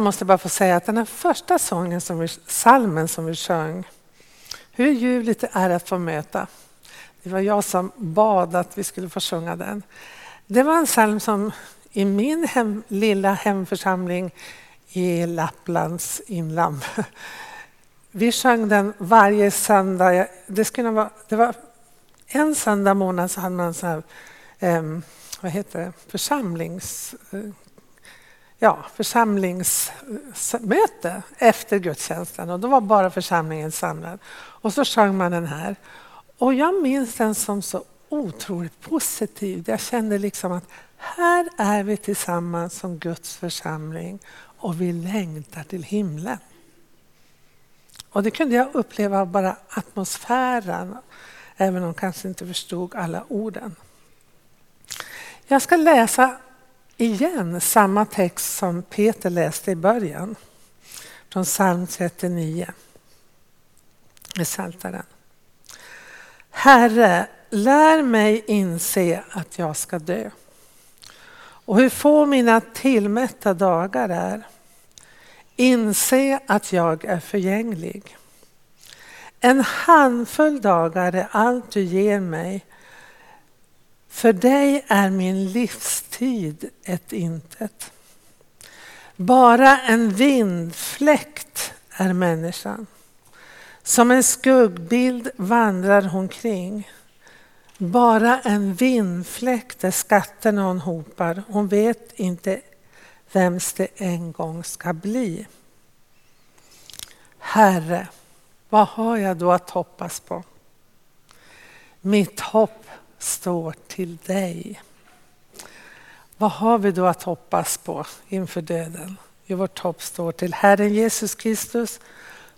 Jag måste bara få säga att den här första sången, som vi, salmen som vi sjöng, hur ljuvligt det är att få möta. Det var jag som bad att vi skulle få sjunga den. Det var en psalm som i min hem, lilla hemförsamling i Lapplands inland. Vi sjöng den varje söndag. Det, skulle vara, det var en söndag månad så hade man så här, ehm, vad heter det, församlings eh, ja, församlingsmöte efter gudstjänsten och då var bara församlingen samlad. Och så sjöng man den här. Och jag minns den som så otroligt positiv. Jag kände liksom att här är vi tillsammans som Guds församling och vi längtar till himlen. Och det kunde jag uppleva av bara atmosfären, även om jag kanske inte förstod alla orden. Jag ska läsa igen samma text som Peter läste i början. Från psalm 39. Med Psaltaren. Herre, lär mig inse att jag ska dö och hur få mina tillmätta dagar är. Inse att jag är förgänglig. En handfull dagar är allt du ger mig för dig är min livstid ett intet. Bara en vindfläkt är människan. Som en skuggbild vandrar hon kring. Bara en vindfläkt är skatterna hon hopar. Hon vet inte vems det en gång ska bli. Herre, vad har jag då att hoppas på? Mitt hopp står till dig. Vad har vi då att hoppas på inför döden? Jo, vårt hopp står till Herren Jesus Kristus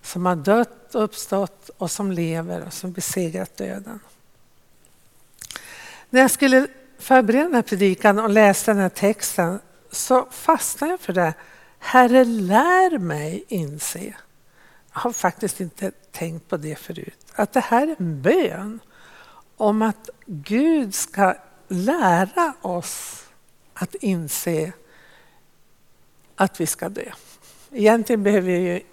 som har dött och uppstått och som lever och som besegrat döden. När jag skulle förbereda den här predikan och läsa den här texten så fastnade jag för det. Herre, lär mig inse. Jag har faktiskt inte tänkt på det förut. Att det här är en bön om att Gud ska lära oss att inse att vi ska dö. Egentligen behöver vi,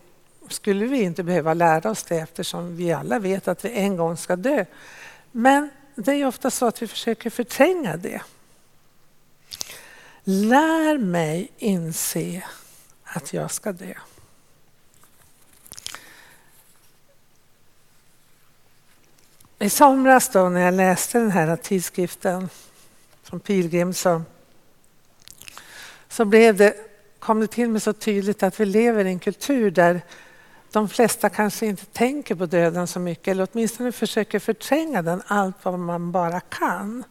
skulle vi inte behöva lära oss det eftersom vi alla vet att vi en gång ska dö. Men det är ofta så att vi försöker förtränga det. Lär mig inse att jag ska dö. I somras då när jag läste den här tidskriften från Pilgrim så, så blev det, kom det till mig så tydligt att vi lever i en kultur där de flesta kanske inte tänker på döden så mycket eller åtminstone försöker förtränga den allt vad man bara kan.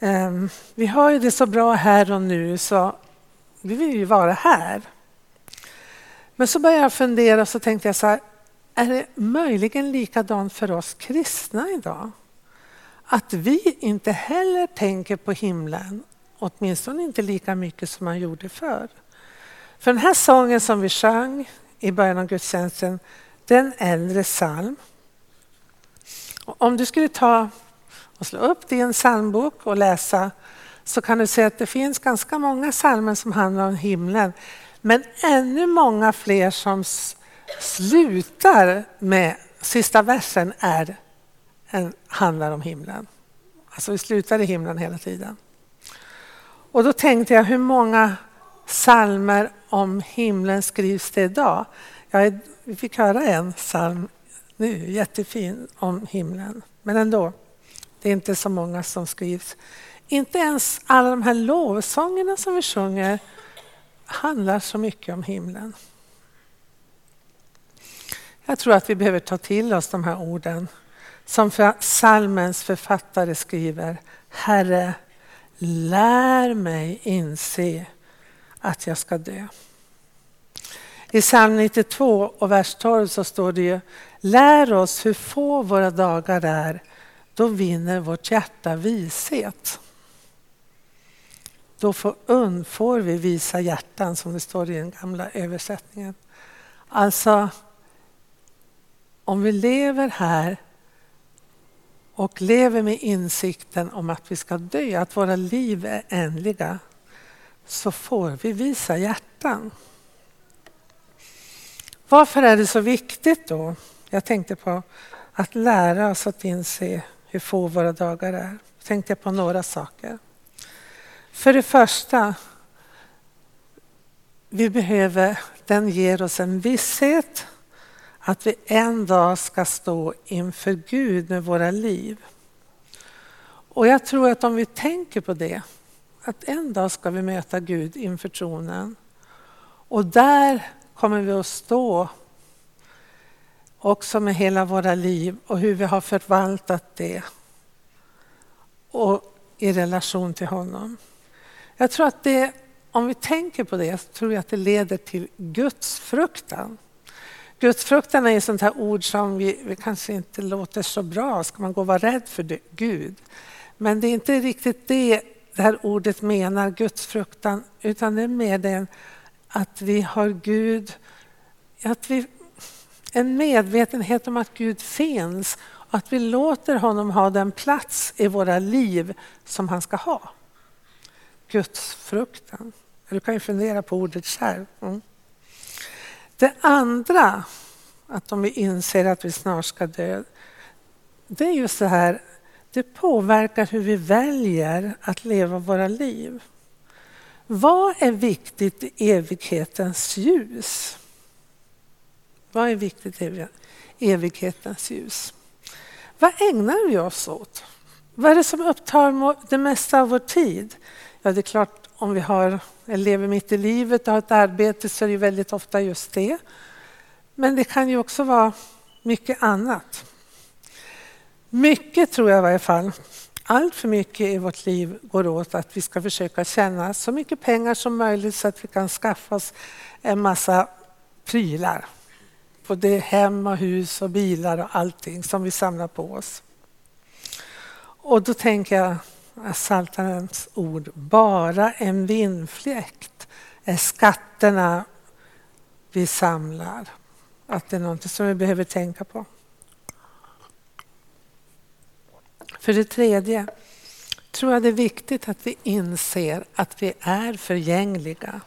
Ehm, vi har ju det så bra här och nu så vi vill ju vara här. Men så började jag fundera och så tänkte jag så här, är det möjligen likadant för oss kristna idag? Att vi inte heller tänker på himlen, åtminstone inte lika mycket som man gjorde förr. För den här sången som vi sjöng i början av gudstjänsten, det är en äldre psalm. Om du skulle ta och slå upp din psalmbok och läsa så kan du se att det finns ganska många psalmer som handlar om himlen. Men ännu många fler som slutar med, sista versen är en, handlar om himlen. Alltså vi slutar i himlen hela tiden. Och då tänkte jag hur många salmer om himlen skrivs det idag? Jag, vi fick höra en psalm nu, jättefin, om himlen. Men ändå, det är inte så många som skrivs. Inte ens alla de här lovsångerna som vi sjunger handlar så mycket om himlen. Jag tror att vi behöver ta till oss de här orden som för salmens författare skriver. Herre, lär mig inse att jag ska dö. I psalm 92 och vers 12 så står det ju Lär oss hur få våra dagar är, då vinner vårt hjärta vishet. Då får, undfår vi visa hjärtan som det står i den gamla översättningen. Alltså om vi lever här och lever med insikten om att vi ska dö, att våra liv är ändliga, så får vi visa hjärtan. Varför är det så viktigt då? Jag tänkte på att lära oss att inse hur få våra dagar är. Jag tänkte på några saker. För det första, vi behöver, den ger oss en visshet att vi en dag ska stå inför Gud med våra liv. Och jag tror att om vi tänker på det, att en dag ska vi möta Gud inför tronen. Och där kommer vi att stå också med hela våra liv och hur vi har förvaltat det och i relation till honom. Jag tror att det, om vi tänker på det, så tror jag att det leder till Guds fruktan. Gudsfruktan är ett sånt här ord som vi, vi, kanske inte låter så bra. Ska man gå och vara rädd för det? Gud? Men det är inte riktigt det det här ordet menar, gudsfruktan, utan det är mer den att vi har Gud, att vi, en medvetenhet om att Gud finns och att vi låter honom ha den plats i våra liv som han ska ha. Gudsfruktan. Du kan ju fundera på ordet själv. Mm. Det andra, att om vi inser att vi snart ska dö, det är just det här, det påverkar hur vi väljer att leva våra liv. Vad är viktigt i evighetens ljus? Vad är viktigt i evighetens ljus? Vad ägnar vi oss åt? Vad är det som upptar det mesta av vår tid? Ja, det är klart, om vi har, lever mitt i livet och har ett arbete så är det väldigt ofta just det. Men det kan ju också vara mycket annat. Mycket tror jag i varje fall. Allt för mycket i vårt liv går åt att vi ska försöka tjäna så mycket pengar som möjligt så att vi kan skaffa oss en massa prylar. Både hem och hus och bilar och allting som vi samlar på oss. Och då tänker jag Psaltarens ord, bara en vindfläkt är skatterna vi samlar. Att det är något som vi behöver tänka på. För det tredje tror jag det är viktigt att vi inser att vi är förgängliga.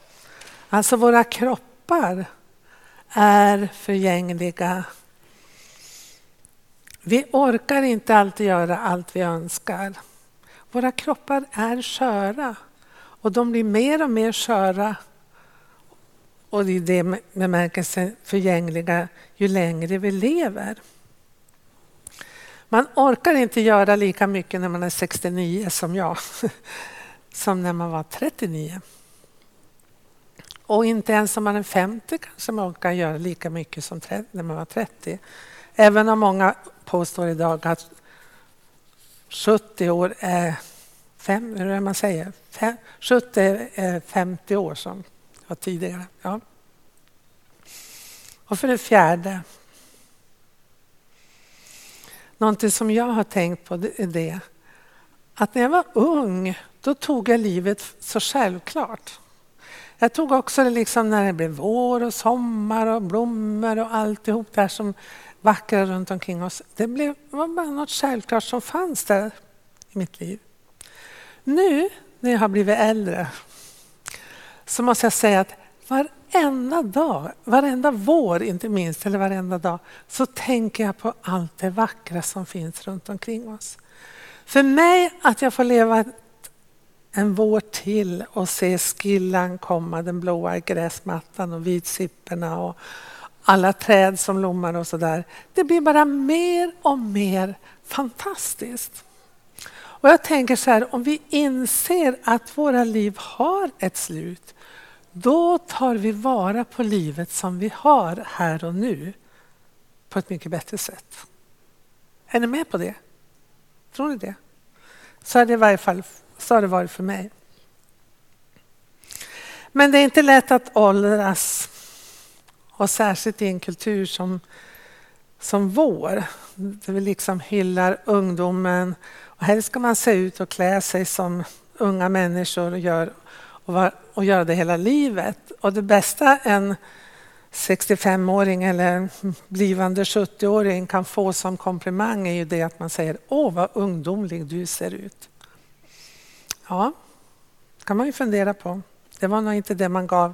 Alltså våra kroppar är förgängliga. Vi orkar inte alltid göra allt vi önskar. Våra kroppar är sköra och de blir mer och mer sköra och i det bemärkelsen förgängliga ju längre vi lever. Man orkar inte göra lika mycket när man är 69 som jag, som när man var 39. Och inte ens om man är 50 kanske man orkar göra lika mycket som när man var 30. Även om många påstår idag att 70 år är, fem, hur är man säger, fem, 70 är 50 år som var tidigare. Ja. Och för det fjärde, Någonting som jag har tänkt på är det att när jag var ung, då tog jag livet så självklart. Jag tog också det liksom när det blev vår och sommar och blommor och alltihop där som vackra runt omkring oss. Det blev, var bara något självklart som fanns där i mitt liv. Nu när jag har blivit äldre så måste jag säga att varenda dag, varenda vår inte minst, eller varenda dag, så tänker jag på allt det vackra som finns runt omkring oss. För mig att jag får leva en vår till och se skillan komma, den blåa gräsmattan och vitsipporna och alla träd som blommar och sådär. Det blir bara mer och mer fantastiskt. Och jag tänker så här, om vi inser att våra liv har ett slut, då tar vi vara på livet som vi har här och nu på ett mycket bättre sätt. Är ni med på det? Tror ni det? Så, har det i varje fall, så har det varit för mig. Men det är inte lätt att åldras och särskilt i en kultur som, som vår, där vi liksom hyllar ungdomen. Och helst ska man se ut och klä sig som unga människor gör och, var, och göra det hela livet. Och det bästa en 65-åring eller blivande 70-åring kan få som komplimang är ju det att man säger Åh, vad ungdomlig du ser ut. Ja, kan man ju fundera på. Det var nog inte det man gav,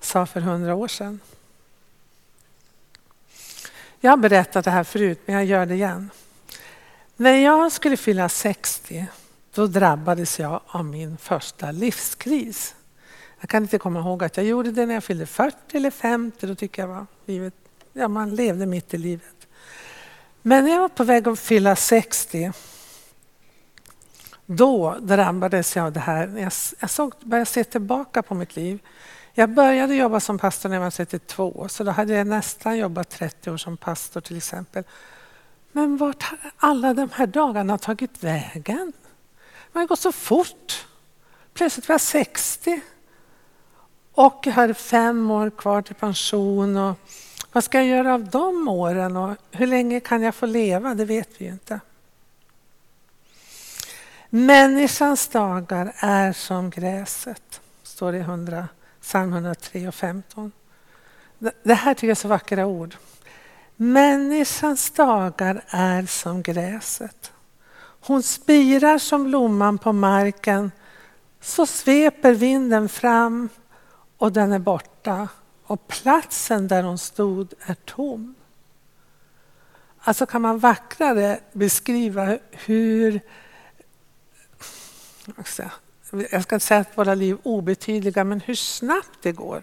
sa för hundra år sedan. Jag har berättat det här förut, men jag gör det igen. När jag skulle fylla 60, då drabbades jag av min första livskris. Jag kan inte komma ihåg att jag gjorde det när jag fyllde 40 eller 50. Då tycker jag var livet, ja, man levde mitt i livet. Men när jag var på väg att fylla 60, då drabbades jag av det här. Jag, jag såg, började se tillbaka på mitt liv. Jag började jobba som pastor när jag var 32, så då hade jag nästan jobbat 30 år som pastor till exempel. Men vart har alla de här dagarna tagit vägen? Det har gått så fort. Plötsligt var jag 60 och jag hade fem år kvar till pension. Och vad ska jag göra av de åren och hur länge kan jag få leva? Det vet vi ju inte. Människans dagar är som gräset, står det i 100, psalm 103 och 15. Det här tycker jag är så vackra ord. Människans dagar är som gräset. Hon spirar som blomman på marken. Så sveper vinden fram och den är borta. Och platsen där hon stod är tom. Alltså kan man vackrare beskriva hur jag ska inte säga att våra liv är obetydliga, men hur snabbt det går.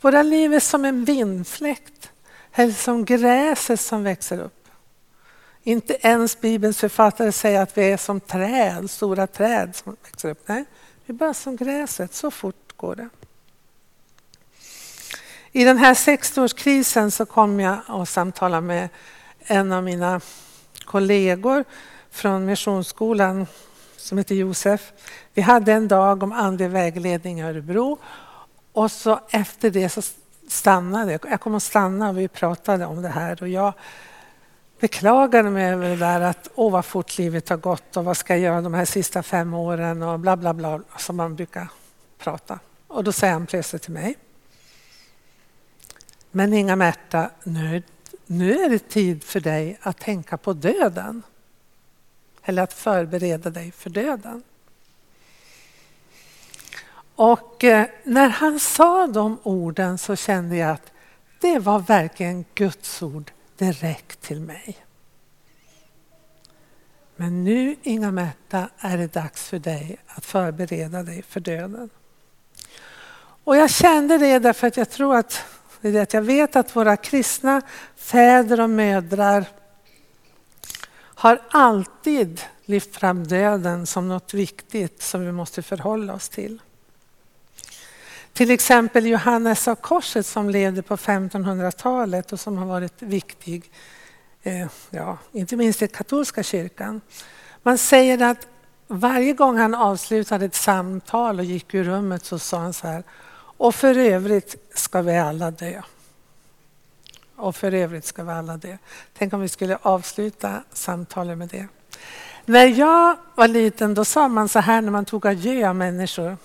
Våra liv är som en vindfläkt, eller som gräset som växer upp. Inte ens Bibelns författare säger att vi är som träd, stora träd som växer upp. Nej, vi är bara som gräset, så fort går det. I den här 60-årskrisen så kom jag och samtalade med en av mina kollegor från Missionsskolan som heter Josef. Vi hade en dag om andlig vägledning i Örebro och så efter det så stannade jag. Jag kom att stanna och vi pratade om det här och jag beklagade mig över det där att åh vad fort livet har gått och vad ska jag göra de här sista fem åren och bla bla bla som man brukar prata. Och då säger han plötsligt till mig. Men Inga Märta, nu, nu är det tid för dig att tänka på döden eller att förbereda dig för döden. Och eh, när han sa de orden så kände jag att det var verkligen Guds ord direkt till mig. Men nu, Inga Märta, är det dags för dig att förbereda dig för döden. Och jag kände det därför att jag tror att, det att jag vet att våra kristna fäder och mödrar har alltid lyft fram döden som något viktigt som vi måste förhålla oss till. Till exempel Johannes av Korset som levde på 1500-talet och som har varit viktig, eh, ja, inte minst i katolska kyrkan. Man säger att varje gång han avslutade ett samtal och gick ur rummet så sa han så här, och för övrigt ska vi alla dö. Och för övrigt ska vi alla dö. Tänk om vi skulle avsluta samtalet med det. När jag var liten då sa man så här när man tog adjö av människor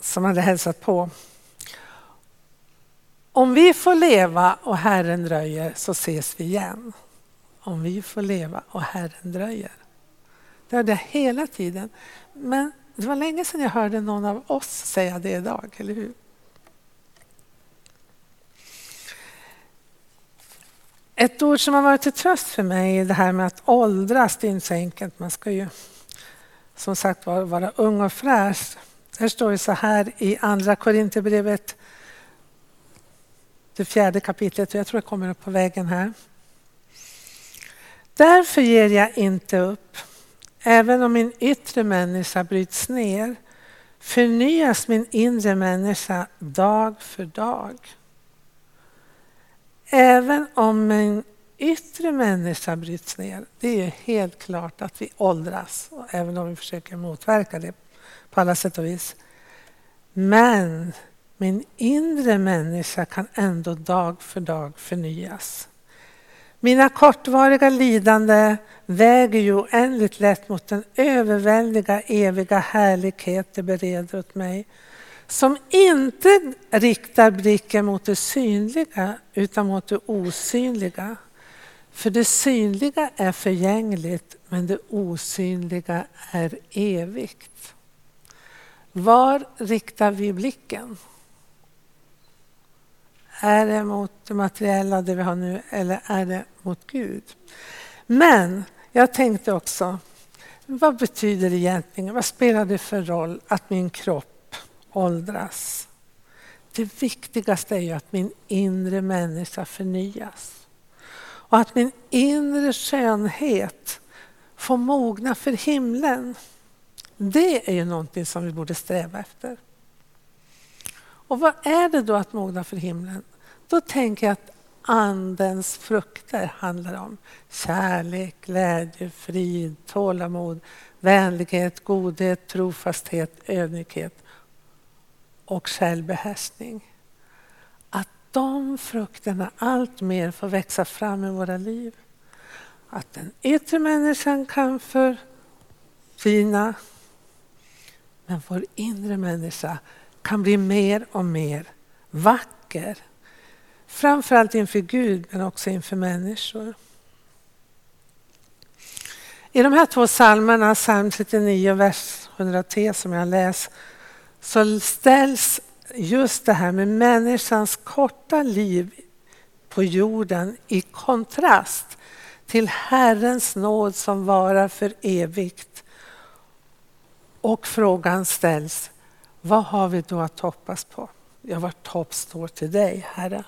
som hade hälsat på. Om vi får leva och Herren dröjer så ses vi igen. Om vi får leva och Herren dröjer. Det hörde jag hela tiden. Men det var länge sedan jag hörde någon av oss säga det idag, eller hur? Ett ord som har varit till tröst för mig är det här med att åldras. Det är inte så enkelt. Man ska ju som sagt vara, vara ung och fräsch. Här står det så här i Andra Korinthierbrevet, det fjärde kapitlet. Jag tror jag kommer upp på vägen här. Därför ger jag inte upp. Även om min yttre människa bryts ner förnyas min inre människa dag för dag. Även om en yttre människa bryts ner, det är helt klart att vi åldras, även om vi försöker motverka det på alla sätt och vis. Men min inre människa kan ändå dag för dag förnyas. Mina kortvariga lidande väger ju oändligt lätt mot den överväldiga eviga härlighet det bereder åt mig som inte riktar blicken mot det synliga utan mot det osynliga. För det synliga är förgängligt men det osynliga är evigt. Var riktar vi blicken? Är det mot det materiella, det vi har nu, eller är det mot Gud? Men jag tänkte också, vad betyder det egentligen? Vad spelar det för roll att min kropp åldras? Det viktigaste är ju att min inre människa förnyas. Och att min inre skönhet får mogna för himlen. Det är ju någonting som vi borde sträva efter. Och vad är det då att mogna för himlen? Då tänker jag att Andens frukter handlar om kärlek, glädje, frid, tålamod, vänlighet, godhet, trofasthet, ödmjukhet och självbehärskning. Att de frukterna allt mer får växa fram i våra liv. Att den yttre människan kan förfina men vår inre människa kan bli mer och mer vacker. Framförallt inför Gud men också inför människor. I de här två psalmerna, psalm 39 och vers 103 som jag läst, så ställs just det här med människans korta liv på jorden i kontrast till Herrens nåd som varar för evigt. Och frågan ställs, vad har vi då att hoppas på? Ja, vårt hopp står till dig, Herre.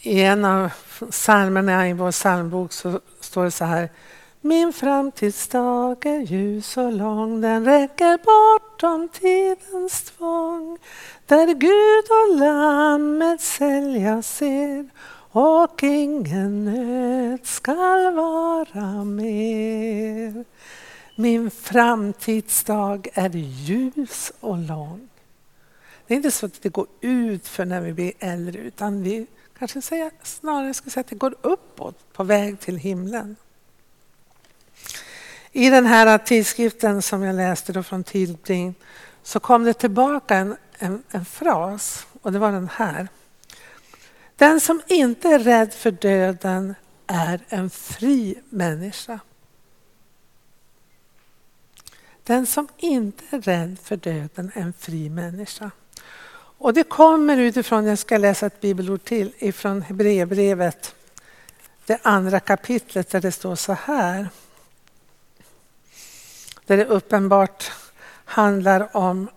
I en av psalmerna i vår psalmbok så står det så här. Min framtidsdag är ljus och lång, den räcker bortom tidens tvång. Där Gud och lammet sälja ser och ingen nöd skall vara mer. Min framtidsdag är ljus och lång. Det är inte så att det går ut för när vi blir äldre utan vi kanske säga, snarare ska säga att det går uppåt på väg till himlen. I den här tidskriften som jag läste då från Tillbring så kom det tillbaka en, en, en fras och det var den här. Den som inte är rädd för döden är en fri människa. Den som inte är rädd för döden är en fri människa. Och det kommer utifrån, jag ska läsa ett bibelord till, ifrån Hebreerbrevet, det andra kapitlet där det står så här. Där det uppenbart handlar om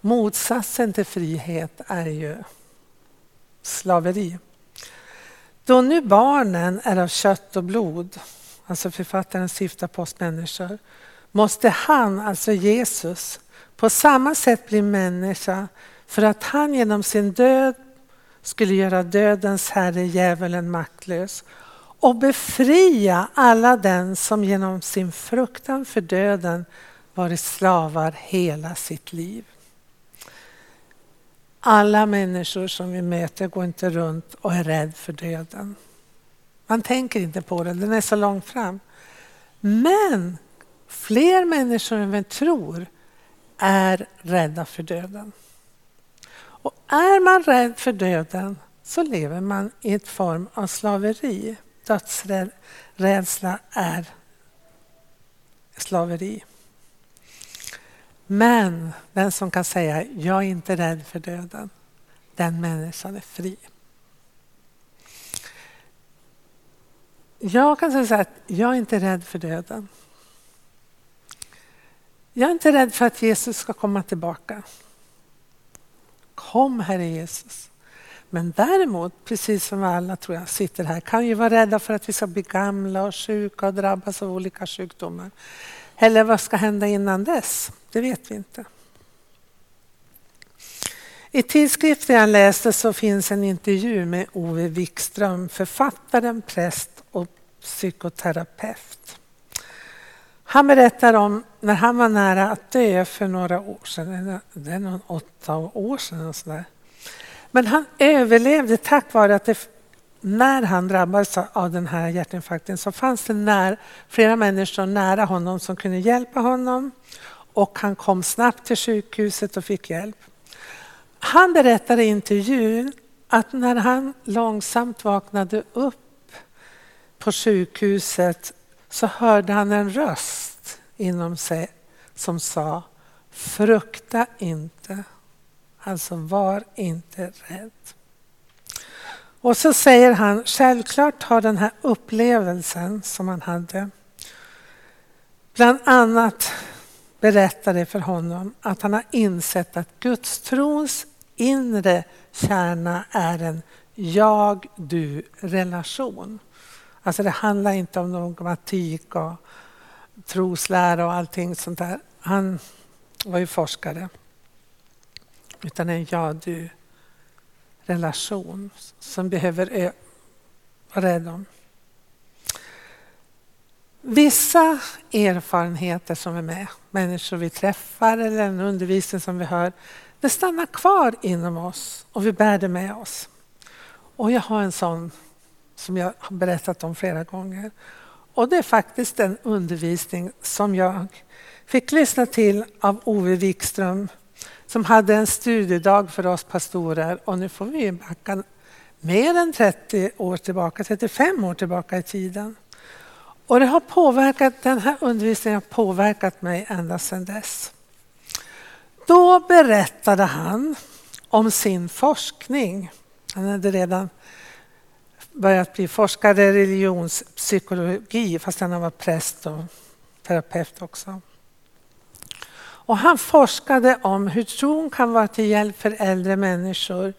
motsatsen till frihet är ju slaveri. Då nu barnen är av kött och blod, alltså författaren syftar på oss människor, måste han, alltså Jesus, på samma sätt blir människa för att han genom sin död skulle göra dödens herre djävulen maktlös och befria alla den som genom sin fruktan för döden varit slavar hela sitt liv. Alla människor som vi möter går inte runt och är rädd för döden. Man tänker inte på det, den är så långt fram. Men fler människor än vi tror är rädda för döden. Och är man rädd för döden så lever man i ett form av slaveri. Dödsrädsla är slaveri. Men den som kan säga jag är inte rädd för döden, den människan är fri. Jag kan säga att jag är inte rädd för döden. Jag är inte rädd för att Jesus ska komma tillbaka. Kom Herre Jesus. Men däremot, precis som alla tror jag sitter här, kan ju vara rädda för att vi ska bli gamla och sjuka och drabbas av olika sjukdomar. Eller vad ska hända innan dess? Det vet vi inte. I tidskriften jag läste så finns en intervju med Ove Wikström, författaren, präst och psykoterapeut. Han berättar om när han var nära att dö för några år sedan, det är nog åtta år sedan. Och sådär. Men han överlevde tack vare att det, när han drabbades av den här hjärtinfarkten så fanns det när, flera människor nära honom som kunde hjälpa honom och han kom snabbt till sjukhuset och fick hjälp. Han berättade i intervjun att när han långsamt vaknade upp på sjukhuset så hörde han en röst inom sig som sa Frukta inte. Alltså var inte rädd. Och så säger han, självklart har den här upplevelsen som han hade bland annat berättade för honom att han har insett att Guds trons inre kärna är en jag-du-relation. Alltså det handlar inte om dogmatik och troslära och allting sånt där. Han var ju forskare. Utan en ja-du-relation som behöver vara rädd om. Vissa erfarenheter som är med, människor vi träffar eller en undervisning som vi hör, det stannar kvar inom oss och vi bär det med oss. Och jag har en sån som jag har berättat om flera gånger. Och det är faktiskt den undervisning som jag fick lyssna till av Ove Wikström som hade en studiedag för oss pastorer och nu får vi backa mer än 30 år tillbaka, 35 år tillbaka i tiden. Och det har påverkat, den här undervisningen har påverkat mig ända sedan dess. Då berättade han om sin forskning. Han hade redan börjat bli forskare i religionspsykologi fast han var präst och terapeut också. Och han forskade om hur tron kan vara till hjälp för äldre människor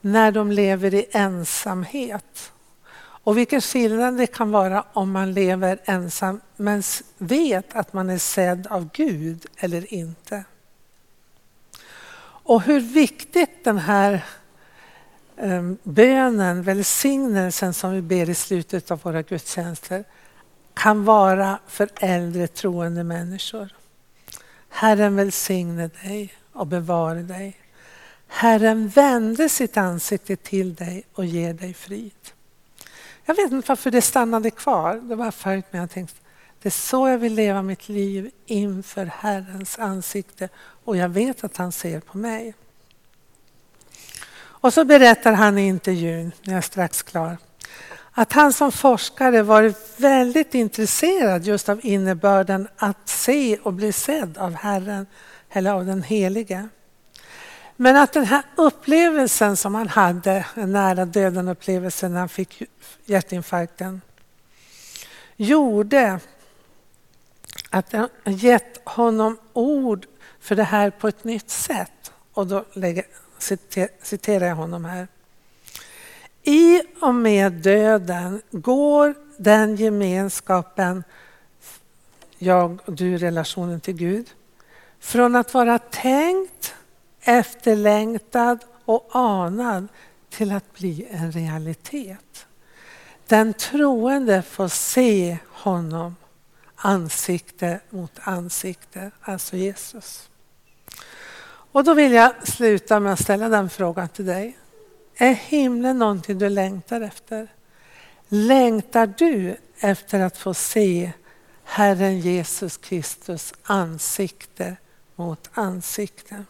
när de lever i ensamhet. Och vilken skillnad det kan vara om man lever ensam men vet att man är sedd av Gud eller inte. Och hur viktigt den här Ehm, bönen, välsignelsen som vi ber i slutet av våra gudstjänster kan vara för äldre troende människor. Herren välsigne dig och bevare dig. Herren vände sitt ansikte till dig och ger dig frid. Jag vet inte varför det stannade kvar. Det var följt med. Jag tänkte, det är så jag vill leva mitt liv inför Herrens ansikte och jag vet att han ser på mig. Och så berättar han i intervjun, när jag är strax klar, att han som forskare varit väldigt intresserad just av innebörden att se och bli sedd av Herren eller av den Helige. Men att den här upplevelsen som han hade, en nära döden upplevelse när han fick hjärtinfarkten, gjorde att den gett honom ord för det här på ett nytt sätt. Och då lägger, citerar jag honom här. I och med döden går den gemenskapen, jag och du, relationen till Gud, från att vara tänkt efterlängtad och anad till att bli en realitet. Den troende får se honom ansikte mot ansikte, alltså Jesus. Och då vill jag sluta med att ställa den frågan till dig. Är himlen någonting du längtar efter? Längtar du efter att få se Herren Jesus Kristus ansikte mot ansikte?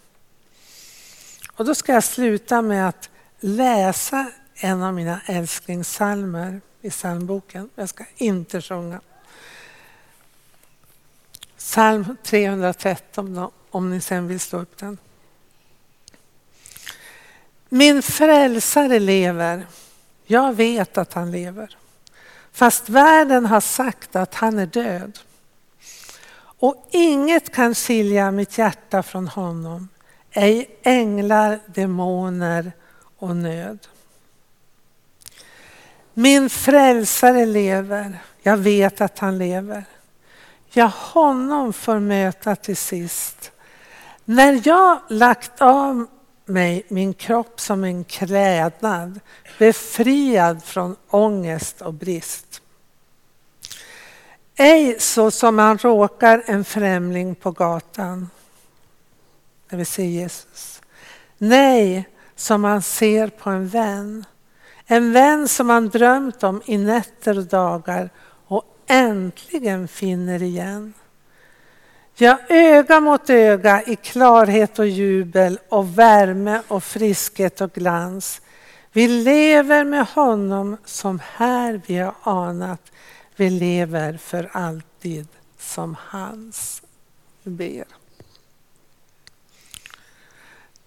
Och då ska jag sluta med att läsa en av mina älsklingssalmer i psalmboken. Jag ska inte sjunga. Psalm 313 om ni sen vill slå upp den. Min frälsare lever. Jag vet att han lever. Fast världen har sagt att han är död. Och inget kan skilja mitt hjärta från honom ej änglar, demoner och nöd. Min frälsare lever, jag vet att han lever. Jag honom får möta till sist. När jag lagt av mig min kropp som en klädnad, befriad från ångest och brist. Ej så som man råkar en främling på gatan när vi ser Jesus. Nej, som man ser på en vän. En vän som man drömt om i nätter och dagar och äntligen finner igen. Ja, öga mot öga i klarhet och jubel och värme och friskhet och glans. Vi lever med honom som här vi har anat. Vi lever för alltid som hans. Vi ber.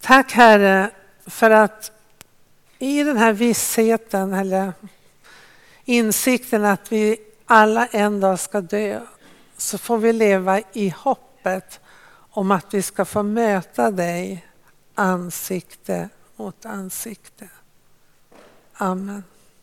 Tack Herre för att i den här vissheten eller insikten att vi alla en dag ska dö så får vi leva i hoppet om att vi ska få möta dig ansikte mot ansikte. Amen.